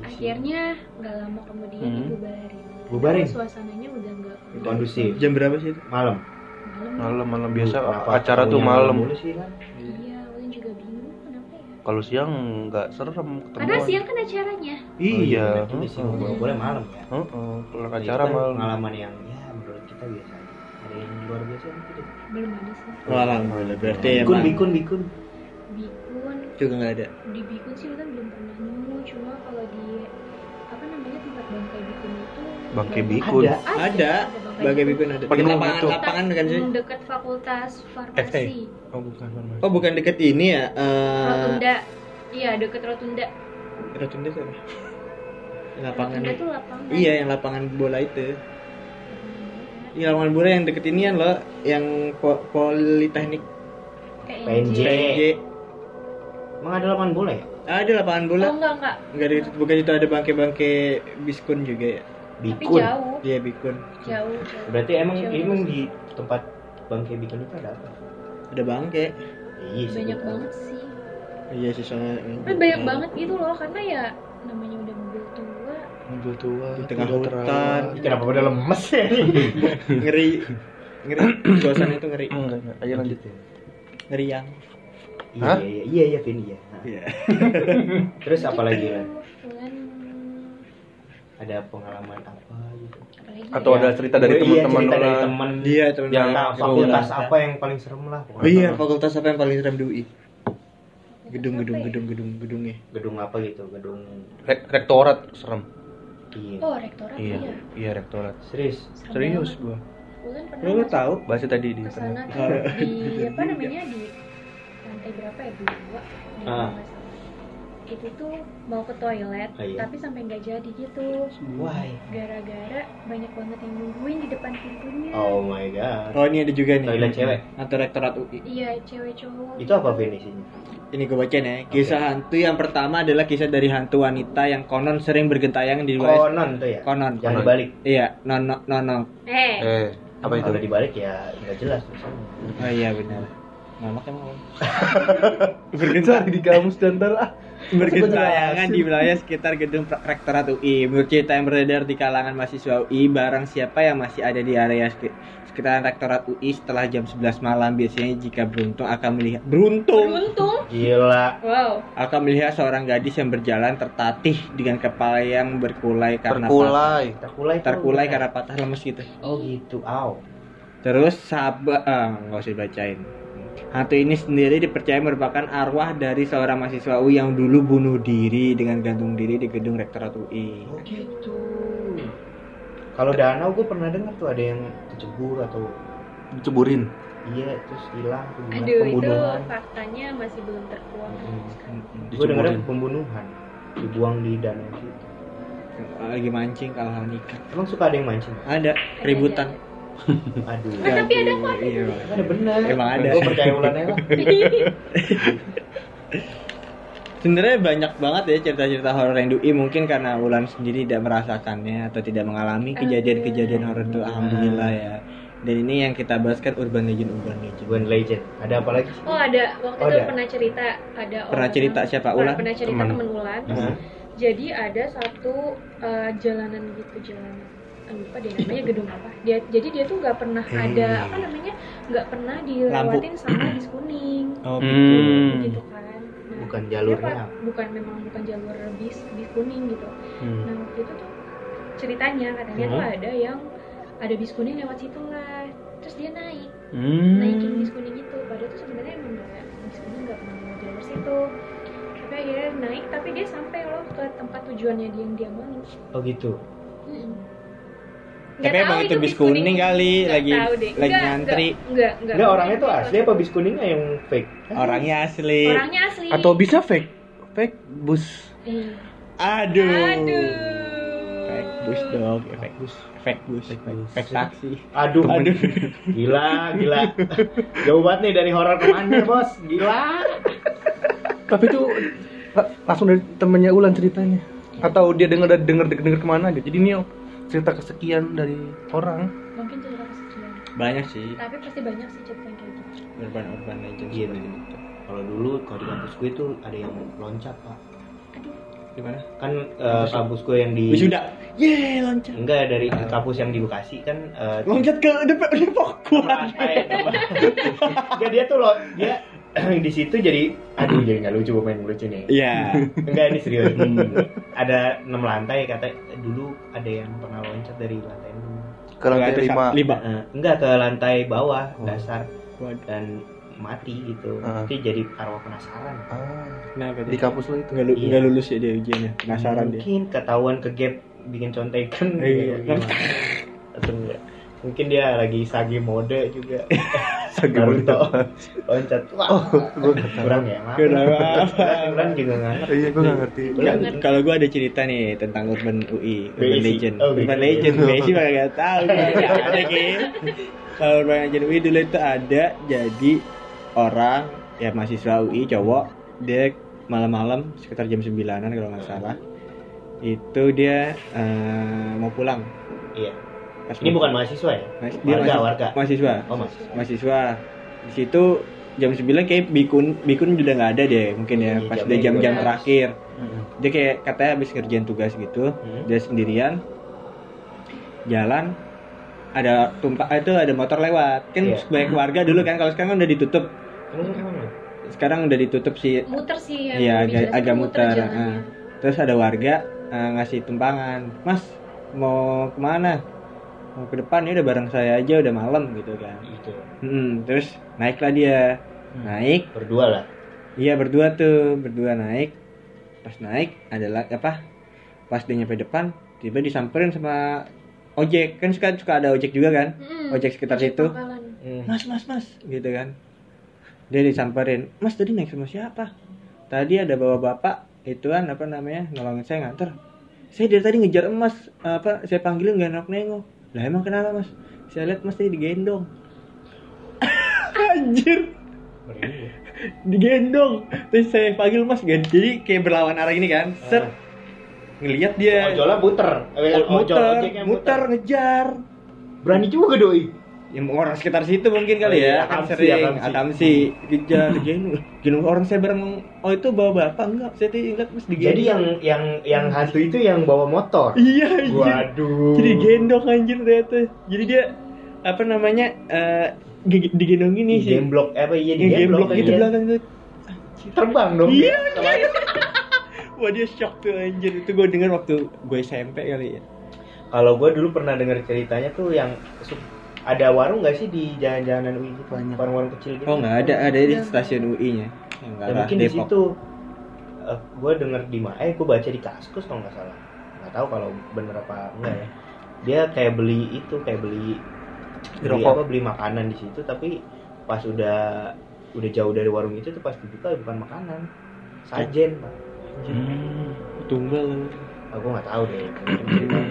akhirnya nggak lama kemudian Hmm. dibubarin Bubarin? Suasananya udah nggak Kondusif. jam berapa sih itu Malam. malam Malam malam biasa Kenapa acara tuh malam. mulu sih, Lan? iya Ulan juga bingung kenapa ya Kalau siang nggak serem ketemu. karena siang kan acaranya Iya. bener juga sih, nggak boleh boleh malam ya. Heeh, kalau Jadi acara kita malam. pengalaman yang ya menurut kita biasa aja. Ada yang luar biasa mungkin. ya? belum ada sih Oh, alhamdulillah berarti Bikun, emang bikun, bikun. bikun juga nggak ada di bikun sih Ulan belum pernah nemu cuma kalau di apa namanya tempat bangkai bikun itu? Bangkai bikun. Ada. ada. Sebagai bikun. ada. Penuh lapangan gitu. lapangan kan sih. Dekat fakultas farmasi. Oh bukan farmasi. oh bukan deket ini ya? Eh rotunda. Iya deket rotunda. Rotunda siapa lapangan rotunda tuh lapangan. Iya yang lapangan bola itu. Iya lapangan bola yang deket inian loh yang po- politeknik. PNJ. PNJ Emang ada lapangan bola ya? Ada lapangan bola oh enggak enggak Enggak ada itu, bukan itu ada bangke-bangke biskun juga ya. tapi Bikun. jauh Iya bikun. jauh, jauh. Berarti emang Jauh emang di tempat bangkai bikun itu ada apa? Ada bangke. Iya sih. banyak banget sih Iya sih soalnya. tapi banyak banget gitu loh karena ya namanya udah mobil tua Mobil tua Di tengah udah hutan. Kenapa pada lemes ya? Ngeri. Ngeri. Suasana itu ngeri. Enggak, enggak. Ayo lanjut. Ngeri yang. Iya, Hah? iya, iya, iya, Vin, iya. Iya. Terus apa lagi? Ulan, Ada pengalaman apa gitu? Atau ya? ada cerita dari Iya, teman-teman cerita dari teman. Dia teman Yang fakultas apa yang paling serem lah Oh pokoknya. iya, fakultas apa yang paling serem di UI? Gedung, Apa gedung, ya? gedung, gedung, gedungnya. Gedung apa gitu? Gedung Re- rektorat serem. iya. oh rektorat Iya, iya iya rektorat. Serius? Serius gua. Ulan pernah Lu tahu? Bahasa tadi di sana di apa namanya di lantai berapa ya dua di Ah. itu tuh mau ke toilet Ah, iya. tapi sampai nggak jadi gitu Why? gara-gara banyak banget yang nungguin di depan pintunya Oh my god. Oh ini ada juga nih. Toilet cewek? Atau rektorat UI. iya cewek cowok Itu apa Vin isinya? Ini gue bacain ya. Kisah hantu yang pertama adalah kisah dari hantu wanita yang konon sering bergentayangan di luar. Konon tuh ya? Konon. Yang konon. dibalik. Iya, nono nono. eh Eh, apa itu? Kalau dibalik ya nggak jelas. Oh iya benar. Nono emang. Cari di kamus dan ntar ah. bergentayangan di wilayah sekitar gedung rektorat UI. Menurut cerita yang beredar di kalangan mahasiswa UI, barang siapa yang masih ada di area seki- sekitaran rektorat UI setelah jam 11 malam biasanya jika beruntung akan melihat beruntung beruntung Gila. wow akan melihat seorang gadis yang berjalan tertatih dengan kepala yang berkulai karena patah, Terkulai. Terkulai. terkulai karena patah lemes gitu. Oh gitu. Aw. Terus sabar, ah, nggak usah dibacain. Hantu ini sendiri dipercaya merupakan arwah dari seorang mahasiswa UI yang dulu bunuh diri dengan gantung diri di gedung rektorat UI. Oh gitu. Kalau danau gue pernah dengar tuh ada yang kecebur atau Diceburin. iya terus hilang aduh itu pembunuhan. faktanya masih belum terkuak Gue Diceburin. pembunuhan dibuang di danau situ. Lagi mancing kalau nikah. Emang suka ada yang mancing? Ada keributan. Aduh. Ah, tapi ada kok, ada. Iya. Ada bener. Emang ada. Gue percaya ulannya lah. Sebenarnya banyak banget ya cerita-cerita horor yang dui mungkin karena Ulan sendiri tidak merasakannya atau tidak mengalami kejadian-kejadian horor itu alhamdulillah ya. Dan ini yang kita bahas kan urban legend urban legend. Urban Legend. Ada apa lagi? oh ada waktu Oh, itu ada. pernah cerita ada Pernah orang- cerita siapa? pernah- Ulan? pernah cerita Teman. temen Ulan Hah? jadi ada satu eh, jalanan gitu jalanan eh, lupa deh namanya gedung apa dia jadi dia tuh nggak pernah ada apa namanya nggak pernah dilewatin sama bis kuning Oh, Hmm. gitu kan Nah, Bukan jalurnya. pa- bukan memang bukan jalur bis bis kuning gitu Hmm. nah waktu itu tuh ceritanya katanya tuh Hmm. ada yang ada bis kuning lewat situ lah terus dia naik Hmm. naikin bis kuning itu padahal tuh sebenarnya emang nggak bis kuning nggak pernah lewat jalur situ tapi akhirnya naik tapi dia sampai loh ke tempat tujuannya dia yang dia mau Oh gitu. Tapi emang itu bis kuning kali, Nggak lagi- tahu deh. lagi Nggak, ngantri. nggak, nggak, nggak. Enggak orangnya tuh asli apa bis kuningnya yang fake? Orangnya asli. orangnya asli Atau bisa fake fake bus. Iya. Aduh. aduh Fake bus dong, ya, fake bus. Fake bus, fake, fake taksi. Aduh, Aduh. Gila, gila. Jauh banget nih dari horor ke mana, Bos? Gila. Tapi itu la- langsung dari temennya Ulan ceritanya. Atau dia denger denger denger ke mana gitu. Jadi ini cerita kesekian dari orang. mungkin cerita kesekian Banyak sih, tapi pasti banyak sih cerita yang kayak gitu urban urban legend Iya, seperti bener. itu. Kalau dulu kalau di kampus gue tuh ada yang loncat, Pak. aduh Gimana? Kan eh, kampus gue yang di Wisuda. Yeay, loncat. Enggak dari kampus yang di Bekasi kan eh, Loncat ke Depok Depok kuat. Enggak dia tuh loh, dia di situ jadi aduh jadi nggak lucu gue main lucu nih. Iya. Enggak ini serius. ada enam lantai kata dulu ada yang pernah loncat dari lantai enam. Ke lantai lima. lima. Eh, enggak ke lantai bawah Oh. dasar dan mati gitu. Ah. Tapi jadi arwah penasaran. Ah, Kenapa di dia? kampus lo itu. Nggak lu- Iya. nggak lulus ya dia ujiannya. Penasaran dia. Mungkin ketahuan ke gap bikin contekan. Iya. gimana. Atau enggak. Mungkin dia lagi sage mode juga. Naruto mode. loncat. Wah. Oh, gua nggak tahu. kurang ya, maaf. Kurang juga nggak ngerti. Iya, gua nggak ngerti. Nggak. Kalau gua ada cerita nih tentang Urban UI, Urban BSI. Legend. Oh, Urban. Legend, BSI bakal gak tahu nggak ada Ki. Kalau Urban Legend UI dulu itu ada jadi orang ya mahasiswa UI cowok dia malam-malam sekitar jam 9-an kalau nggak salah itu dia eh, mau pulang Iya. Pas Ini bukan mahasiswa ya? Mas- dia warga, mahasiswa, warga. mahasiswa Oh, mahasiswa. mahasiswa di situ jam 9 kayak bikun bikun udah nggak ada deh mungkin ya Iya, pas udah jam-jam terakhir Hmm. dia kayak katanya habis ngerjain tugas gitu Hmm. dia sendirian jalan ada tumpah itu ada motor lewat kan Iya. banyak warga dulu kan kalau sekarang kan udah ditutup Terus ke mana? sekarang udah ditutup sih muter sih yang Iya, agak, agak muter. jalannya. ah. Terus ada warga eh, ngasih tumpangan, Mas mau ke mana? Mau ke depan ya udah bareng saya aja udah malam gitu kan. Gitu. Hmm, terus naiklah dia, Hmm. naik, Berdua lah. iya berdua tuh, berdua naik. Pas naik adalah apa? Pas dia nyampe depan, tiba disamperin sama ojek kan suka suka ada ojek juga kan? Mm-mm. Ojek sekitar Ojek situ. Hmm. Mas, mas, mas, gitu kan. Dia disamperin, mas tadi naik sama siapa? Tadi ada bawa bapak, itu kan apa namanya, nolongin saya nganter. Saya dari tadi ngejar emas, apa, saya panggilin nggak nengok nengok. Lah emang kenapa mas? Saya lihat mas tadi digendong. Anjir, digendong. Terus saya panggil mas, gan- jadi kayak berlawan arah ini kan. Set, ngelihat dia Ojolnya muter. Eh, muter, ojeknya muter, ngejar. Berani juga doi. Ya orang sekitar situ mungkin kali Oh iya, ya, kan akamsi, sering atamsi kejar. Gendong orang saya bareng oh itu bawa bapak enggak? Saya tadi lihat Mas digendong. Jadi yang yang yang hantu itu yang bawa motor. iya anjir. Waduh. Jadi gendong anjir ternyata. Jadi dia apa namanya eh di- digendong gini Di sih. gemblok apa iya Yang gemblok gitu iya. belakang tuh. Terbang dong. Iya. Wah dia shock tuh anjir itu gue denger waktu gue SMP kali ya. Kalau gue dulu pernah dengar ceritanya tuh yang ada warung nggak sih di jalan-jalanan UI gitu? Banyak. Warung-warung kecil gitu. Oh nggak ada ada di stasiun UI-nya. Yang Ya, arah mungkin di Depok. situ gue denger di mana eh gue baca di kaskus kalau nggak salah nggak tahu kalau bener apa enggak ya dia kayak beli itu kayak beli beli Rokok. apa beli makanan di situ tapi pas udah udah jauh dari warung itu tuh pas dibuka bukan makanan sajen pak Hmm, tumbal. Aku nggak tahu deh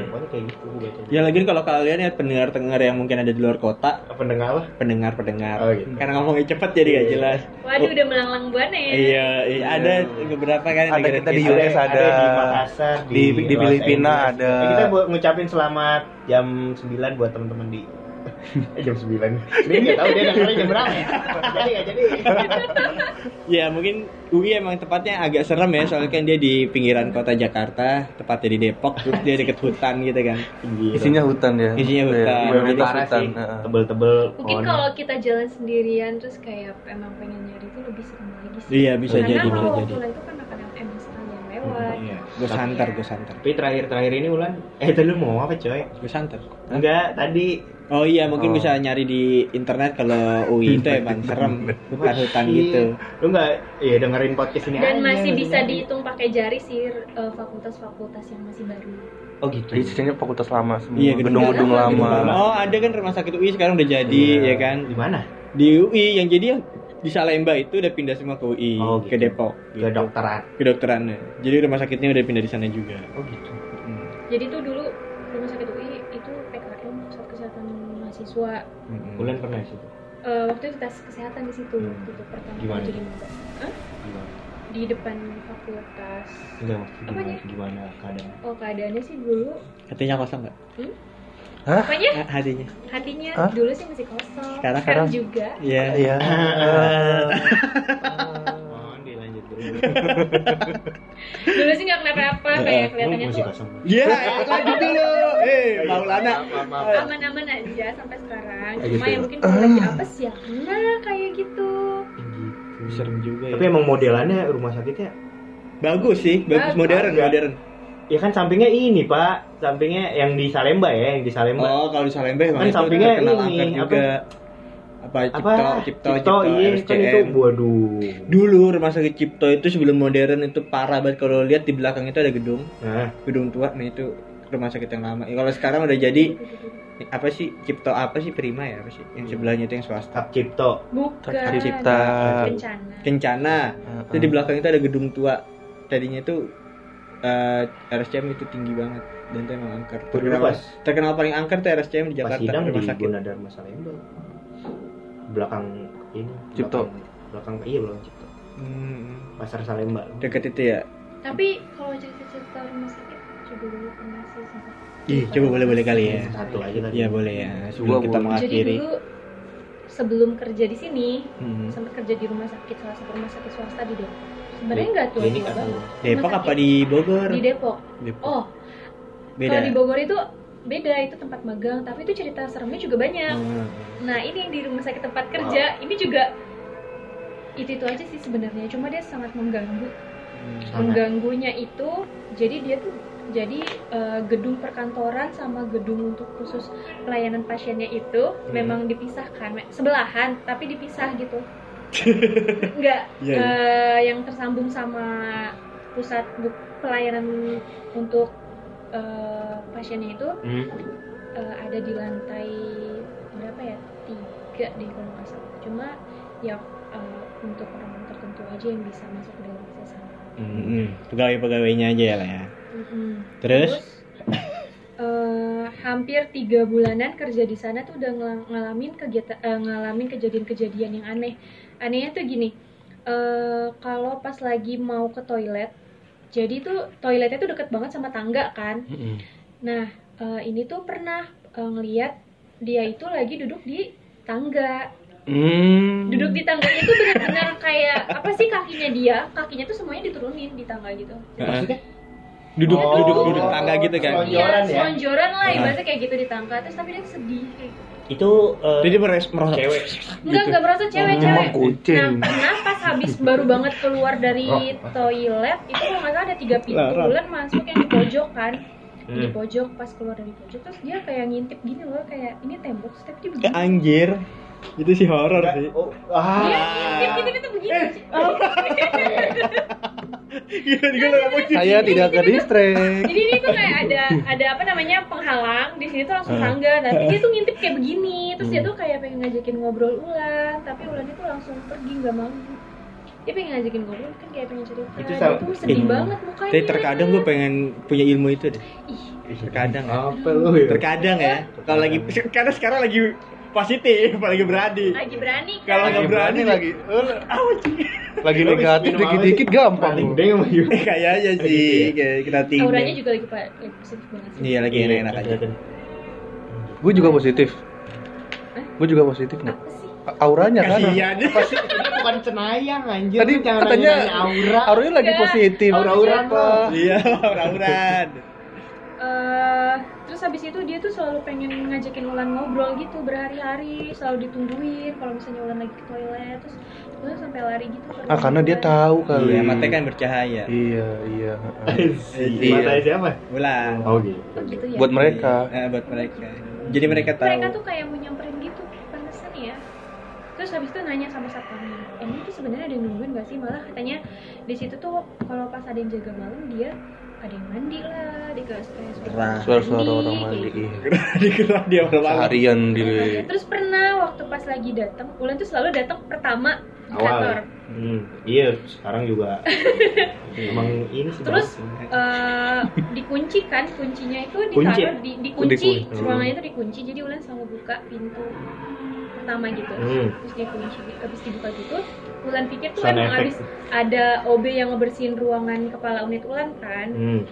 pokoknya kayak gitu Ya lagi kalau kalian ya pendengar-pendengar yang mungkin ada di luar kota, apa pendengar apa pendengar-pendengar. Oh, gitu. Karena ngomongnya cepet jadi gak Iya. jelas. Waduh, udah melanglang buana ya. Iya, iya, ada beberapa kan Ada negara kita di. US ada. di Makassar Di- di Los Filipina ada. Kita buat ngucapin selamat jam 9 buat teman-teman di Eh, jam 9 Dia nggak tahu dia dengarnya jam berapa ya Jadi nggak jadi Ya mungkin UI emang tempatnya agak serem ya soalnya kan dia di pinggiran kota Jakarta, tepatnya di Depok, terus dia deket hutan gitu kan. Isinya hutan ya. Isinya hutan. Iya, mayoritas parah hutan. sih Heeh. Tebel-tebel Mungkin kalau kita jalan sendirian terus kayak emang pengen nyari itu lebih serem lagi sih. Iya bisa Karena jadi kalau bisa jadi. itu kan akan emang sekalian lewat. Iya. Gue santer, gue santer. Tapi terakhir-terakhir ini Ulan Eh tadi lu mau apa coy? Gue santer. Enggak, tadi Oh iya mungkin Oh. bisa nyari di internet kalau UI itu emang serem, bukan hutan Shit. gitu. Lu nggak ya dengerin podcast ini Dan aja, masih bisa dengerin. dihitung pakai jari sih eh, fakultas-fakultas yang masih baru. Oh gitu Jadi sisanya fakultas lama semua. Iya, gedung- gedung-gedung gedung lama. Oh ada kan rumah sakit UI sekarang udah jadi Iya. ya kan. Di mana? Di UI yang jadi yang di Salemba itu udah pindah semua ke UI, Oh, ke gitu. Depok, Ke gitu. dokteran kedokterannya. Jadi rumah sakitnya udah pindah di sana juga. Oh gitu Hmm. Jadi tuh dulu rumah sakit UI itu PKM pusat kesehatan mahasiswa. Hmm. Ulan pernah sih Eh, waktu itu tes kesehatan di situ Hmm. gitu pertama Gimana? jadi. Hah? Gimana? Di depan fakultas. Enggak maksudnya gimana, Apanya? gimana keadaan Oh keadaannya sih dulu Hatinya kosong nggak? Hah? apanya Ah, Hatinya. hatinya Hah? dulu sih masih kosong Sekarang- sekarang sekarang? juga Iya. Iya. Oh, dilanjut dulu dulu sih nggak kenapa-apa kayak kelihatannya masih tuh Iya, lanjut dulu. Eh, Maulana. aman-aman aja sampai sekarang cuma gitu. ya mungkin kalau lagi apa sih ya nah kayak gitu Serem juga Tapi ya. emang modelannya rumah sakitnya Bagus sih, bagus Bagus. modern, modern. Ya kan sampingnya ini pak Sampingnya yang di Salemba ya Yang di Salemba Oh, kalau di Salemba Kan sampingnya ini, juga. Apa, Cipto, Apa? Cipto, Cipto, iya kan itu Waduh Dulu rumah sakit Cipto itu sebelum modern itu parah banget kalau lihat di belakang itu ada gedung, Nah gedung tua. Nah itu rumah sakit yang lama. Ya, kalau sekarang udah jadi apa sih Cipto apa sih Prima ya apa sih? Yang sebelahnya itu yang swasta. Cipto bukan Hak Cipta. bencana Kencana. Heeh. Itu di belakang itu ada gedung tua. Tadinya itu eh, RSCM itu tinggi banget dan itu emang angker. Terkenal, terkenal paling angker tuh RSCM di Pas Jakarta sidang di rumah sakit. Gunadarma Salemba Belakang ini Cipto. Belakang, belakang iya belakang Cipto Hmm, Pasar Salemba deket itu ya. tapi kalau cerita-cerita rumah sakit coba dulu pernah sih sempat Ih, coba boleh boleh kali ya. Satu aja kali Iya boleh ya. Sebelum kita boleh. jadi mengakhiri. dulu sebelum kerja di sini Hmm. sempat kerja di rumah sakit salah satu rumah sakit swasta di Depok sebenarnya nggak tua Klinik tua atau banget Depok apa di Bogor? di Depok Depok. oh Beda. kalau di Bogor itu beda itu tempat magang tapi itu cerita seremnya juga banyak Hmm. nah ini yang di rumah sakit tempat kerja ini juga itu itu aja sih sebenarnya cuma dia sangat mengganggu Hmm. Sangat. mengganggunya itu jadi dia tuh jadi eh, gedung perkantoran sama gedung untuk khusus pelayanan pasiennya itu Hmm. memang dipisahkan sebelahan tapi dipisah gitu nggak Iya, eh, yang tersambung sama pusat pelayanan untuk eh, pasiennya itu Hmm. eh, ada di lantai berapa ya tiga deh kalau nggak salah cuma ya eh, untuk orang tertentu aja yang bisa masuk ke dalam sana Hmm. Pegawai-pegawainya aja lah ya. Mm-mm. Terus? eh, hampir tiga bulanan kerja di sana tuh udah ngalamin kegiatan eh, ngalamin kejadian-kejadian yang aneh anehnya tuh gini eh, kalau pas lagi mau ke toilet jadi tuh toiletnya tuh deket banget sama tangga kan Mm-mm. nah eh, ini tuh pernah eh, ngeliat dia itu lagi duduk di tangga Hmm. duduk di tangganya tuh benar-benar kayak apa sih kakinya dia kakinya tuh semuanya diturunin di tangga gitu Heeh. Duduk Oh. duduk duduk tangga gitu kan. Selonjoran iya ya? selonjoran lah Ah. ibaratnya kayak gitu di tangga terus tapi dia sedih kayak gitu. Itu eh, Jadi meres- merosot. cewek Enggak, enggak merasa cewek-cewek. Emang kucing. Nah, pas habis baru banget keluar dari toilet, itu kalau nggak salah ada tiga pintu Larang. bulan masuk yang di pojok kan. Di Hmm. pojok pas keluar dari pojok terus dia kayak ngintip gini loh kayak ini tembok tapi dia begini. anjir. Itu sih horor sih. Oh, ah. Gitu gitu begini. Eh, mau Saya tidak ke distrik. Jadi ini tuh kayak ada ada apa namanya penghalang di sini tuh langsung Ah. tangga. Nah, dia tuh ngintip kayak begini. Terus Hmm. dia tuh kayak pengen ngajakin ngobrol Ulan, tapi Ulan itu langsung pergi nggak mau. Dia pengen ngajakin ngobrol kan kayak pengen cerita. Itu tuh sedih Ih. banget mukanya. Tapi terkadang gue pengen punya ilmu itu deh. Ih, Terkadang. Apa lu ya? Terkadang ya. Kalau lagi karena sekarang lagi positif, lagi berani. lagi berani kan. Kalau nggak berani lagi. Lagi Lu negatif apa dikit-dikit gampang. Paling deng you. Kayaknya sih, ya? kayak kita tinggi. Auranya juga lagi pak lagi positif banget sih. Iya lagi enak-enak aja. Gue juga positif. Gue juga positif? Apa? A- Auranya kan? Kasihan. Pasti ini bukan cenayang anjir. Tadi jangan katanya aura. Auranya lagi Enggak. positif. Aura-auran apa? Iya. Eh, terus habis itu dia tuh selalu pengen ngajakin Ulan ngobrol gitu berhari-hari selalu ditungguin kalau misalnya Ulan lagi ke toilet terus Ulan sampai lari gitu Ah karena dia tahu kali. Iya, matanya kan bercahaya. Iya iya. Iya. Mata siapa? Ulang. Oh gitu. Oh, gitu ya Buat mereka. Eh, buat mereka. Jadi mereka tahu. mereka tuh kayak mau nyamperin gitu pantesan ya terus habis itu nanya sama satpamnya ini tuh sebenarnya ada yang nungguin gak sih malah katanya di situ tuh kalau pas ada yang jaga malam dia ada yang mandi lah di kelas kayak Gerah. Suara-suara orang mandi. gitu. Iya. Dikerah dia malam. Seharian di. terus pernah waktu pas lagi datang Ulan tuh selalu datang pertama di Awal. kantor Hmm, iya sekarang juga. Emang ini sih. Terus, eh dikunci kan kuncinya itu Kunci? ditaruh di dikunci Dikunci. ruangannya itu dikunci jadi Ulan selalu buka pintu pertama gitu Hmm. terus dikunci habis dibuka gitu Ulan pikir tuh Sound emang effect. habis ada OB yang ngebersihin ruangan kepala unit Ulan kan? Hmm.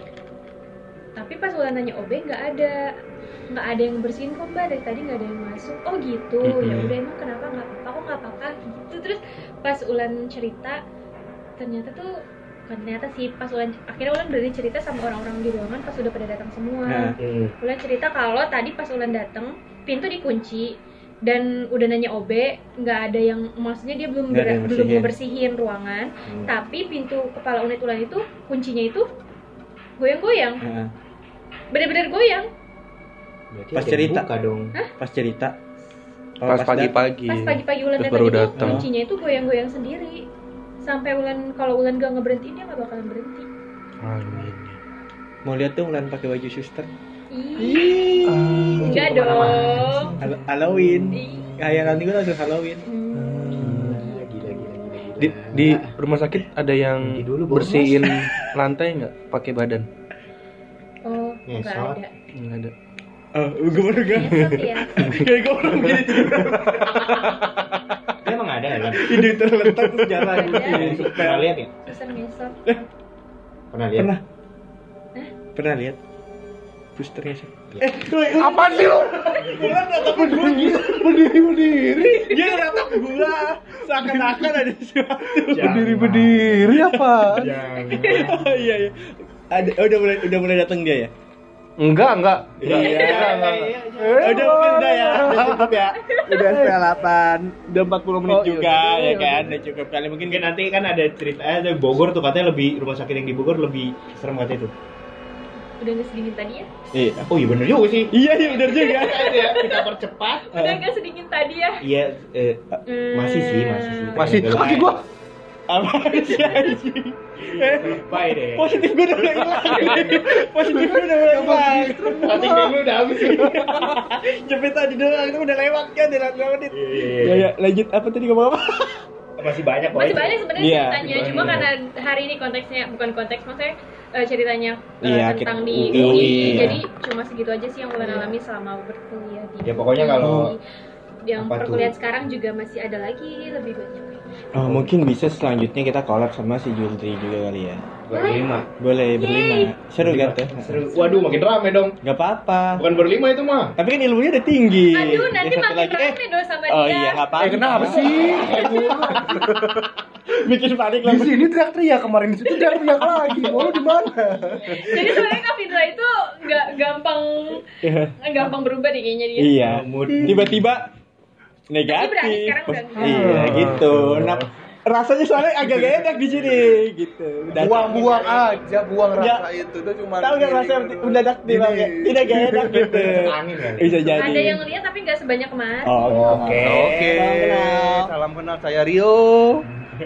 tapi pas Ulan nanya OB nggak ada nggak ada yang bersihin kok mbak. Dari tadi nggak ada yang masuk. Oh gitu. Ya udah emang kenapa nggak apa-apa? Kok nggak apa-apa? Gitu. Terus pas Ulan cerita ternyata tuh bukan ternyata sih pas Ulan akhirnya Ulan berani cerita sama orang-orang di ruangan pas udah pada datang semua. Nah. Hmm. Ulan cerita kalau tadi pas Ulan datang pintu dikunci dan udah nanya OB nggak ada yang maksudnya dia belum ber- belum bersihin. ngebersihin ruangan Hmm. tapi pintu kepala unit Ulan itu kuncinya itu goyang-goyang Heeh. bener-bener goyang Berarti Pas cerita. buka dong. Pas cerita. Oh, Pas pagi-pagi. pas pagi-pagi Ulan datang baru itu datang. kuncinya itu goyang-goyang sendiri sampai Ulan kalau Ulan gak ngeberhentiin dia nggak bakalan berhenti Amin. Mau lihat tuh Ulan pakai baju suster. Ih, enggak dong Hal- Halloween. Kayak nanti gue langsung Halloween. Hmm. Gila, gila, gila, gila. Di, di rumah sakit ada yang dulu, bersihin lantai nggak pakai badan? oh nggak Ngesot. ada Nggak ada. Oh, gue baru gak. Ya Kayak gue baru tidur. Dia emang ada kan? Ide terletak terus jalan. Pernah lihat ya? Pernah lihat? Pernah. Hah? Pernah lihat? Susternya sih. Iya. Eh, Apa sih lu? Natapin gue gitu. Berdiri berdiri. Dia natap gua seakan-akan ada sesuatu. Berdiri berdiri apa? Iya, iya. Ada, oh, udah mulai udah mulai datang dia ya? Enggak enggak. Iya. Enggak, enggak, enggak. Oh, udah mungkin udah ya, udah cukup ya. Udah setengah delapan, udah 40 menit Oh, iya, juga iya, ya iya. kan, udah cukup kali mungkin nanti kan ada cerita eh, ada Bogor tuh katanya lebih rumah sakit yang di Bogor lebih serem katanya itu. Udah nggak sedingin tadi ya Iya. Oh iya bener juga sih. Iya, iya benar juga. ya, kita percepat. udah nggak sedingin tadi ya Iya, eh, masih sih, masih sih. Masih kaki gua. Apa sih anjing? Eh, Bye deh. positif gue udah mulai hilang. Positif gue udah mulai hilang. Mati lu udah habis. Jepit tadi doang, itu udah lewat kan, udah lewat menit. Iya, iya, Ya, iya. ya, lanjut apa tadi ngomong apa? Masih banyak masih banyak sebenarnya Iya, ceritanya masih cuma banyak. karena hari ini konteksnya bukan konteks maksudnya eh, ceritanya eh, Iya, tentang kita- di UI, UI iya. jadi cuma segitu aja sih yang Ulan alami selama berkuliah di Ya, pokoknya UI. kalau- yang apa tuh? perkuliahan sekarang juga masih ada lagi lebih banyak Oh, mungkin bisa selanjutnya kita collab sama si Julri juga kali ya. berlima. Boleh berlima. Seru kan tuh? Seru. Waduh, makin rame dong. Gak apa-apa. Bukan berlima itu mah. Tapi kan ilmunya udah tinggi. aduh nanti satu makin lagi, rame eh, dong sama Oh dia iya, gak apa-apa. Eh kenapa sih? Bikin panik Di lah. sini teriak-teriak kemarin di situ teriak lagi. Mau lu di mana? jadi sebenarnya Kak Fitra itu nggak gampang nggak gampang berubah deh kayaknya dia Iya. Mood. Tiba-tiba Tapi berani negatif. sekarang udah. Iya, gitu. Nah, rasanya soalnya agak gak enak di sini gitu. Buang-buang aja, buang Ya. rasa itu tuh cuma. Tahu gak rasa mendadak di bang? Tidak gak enak gitu. Angin kan? Bisa jadi. ada yang lihat tapi nggak sebanyak kemarin Oh, Oke. Oke. Salam kenal. Salam kenal saya Rio.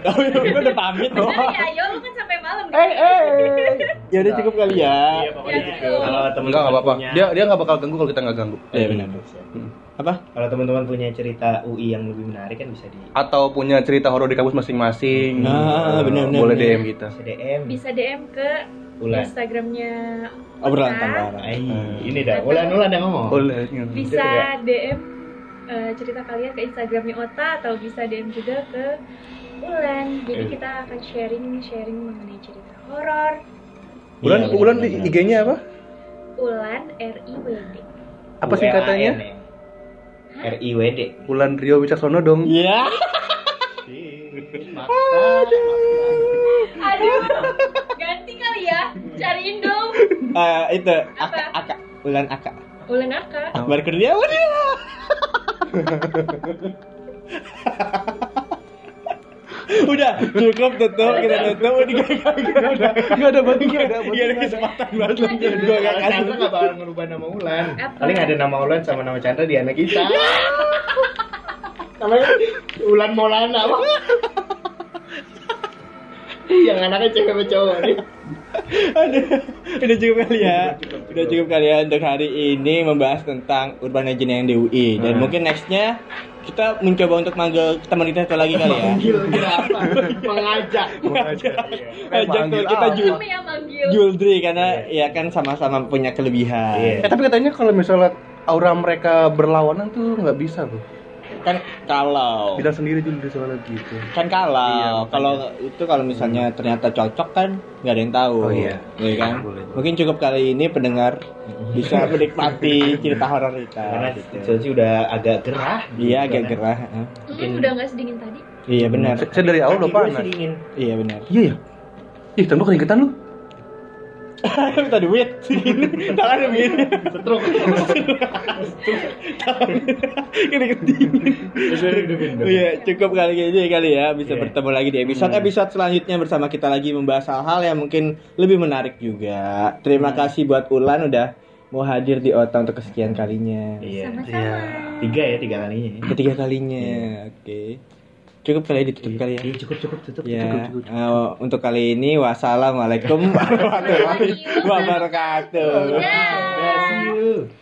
Oh, gue udah pamit loh. Ya, ayo lu kan sampai malam Eh eh. Ya udah cukup kali ya. Iya, pokoknya Ya, gitu. kalau temen Enggak apa-apa. punya- Dia dia enggak bakal ganggu kalau kita enggak ganggu. Iya benar. Hmm. Apa? Kalau teman-teman punya cerita UI yang lebih menarik kan bisa di Atau punya cerita horor di kampus masing-masing. Nah, benar, benar, Boleh. DM kita. CDM. bisa DM ke Ulan. Instagramnya Obrolan Ota. tanggal. Ay, ini dah. Ulan ulan dah ngomong. Boleh. bisa DM eh, cerita kalian ke Instagramnya Ota atau bisa DM juga ke Ulan. Jadi Eh. kita akan sharing sharing mengenai cerita horor. Bulan Iya, bulan benar, di. IG-nya apa? Ulan R I W D. Apa sih katanya? ULAN ya. R I W D. Ulan Rio Wicaksono dong. Iya. Aduh, ganti kali ya. Cariin dong. Eh, itu Apa? Aka Aka Ulan Aka. Ulen Aka. Baru kerja udah. udah cukup tutup kita tutup udah gak ada Enggak ada bantu enggak ada. gak ada kesempatan buat lu gue gak kasih Chandra nggak bakal ngerubah nama Ulan. Paling ada nama Ulan sama nama Chandra di anak kita. Namanya Ulan Maulana. Bang. Yang anaknya cewek sama cowok nih. Aduh, udah cukup kali ya udah cukup kali ya untuk hari ini membahas tentang urban legend yang di UI dan Hmm. mungkin nextnya kita mencoba untuk manggil teman kita satu lagi kali ya Manggil kira apa? Mengajak. Mengajak. Iya. Ajak kita? Jul. Juldri karena ya kan sama-sama punya kelebihan Iya. Eh tapi katanya kalau misalnya aura mereka berlawanan tuh nggak bisa tuh. Kan kalau Bilang sendiri Jul soalnya gitu. kan kalau Iya, kalau itu kalau misalnya ternyata cocok kan nggak ada yang tahu Oh, iya. Iya kan Boleh. mungkin cukup kali ini pendengar bisa menikmati cerita horor Karena kita gitu. Chelsea udah agak gerah. iya agak Karena- gerah. Hmm, udah nggak sedingin tadi. iya benar Saya dari awal udah panas. iya benar Iya ya. Ih, tembok keringetan lu. minta duit tangan begini Setruk. kena dingin Iya, cukup kali ini kali ya bisa Iya. bertemu lagi di episode episode selanjutnya bersama kita lagi membahas hal-hal yang mungkin lebih menarik juga. Terima kasih buat Ulan udah mau hadir di Ota untuk kesekian kalinya. Iya. Sama-sama. Iya. Tiga ya tiga kalinya. ya. Ketiga kalinya. Oke. Cukup kali ya, ditutup kali ya. Iya cukup cukup tutup. Ya, cukup, cukup, cukup. eh, untuk kali ini wassalamualaikum warahmatullahi wabarakatuh. You.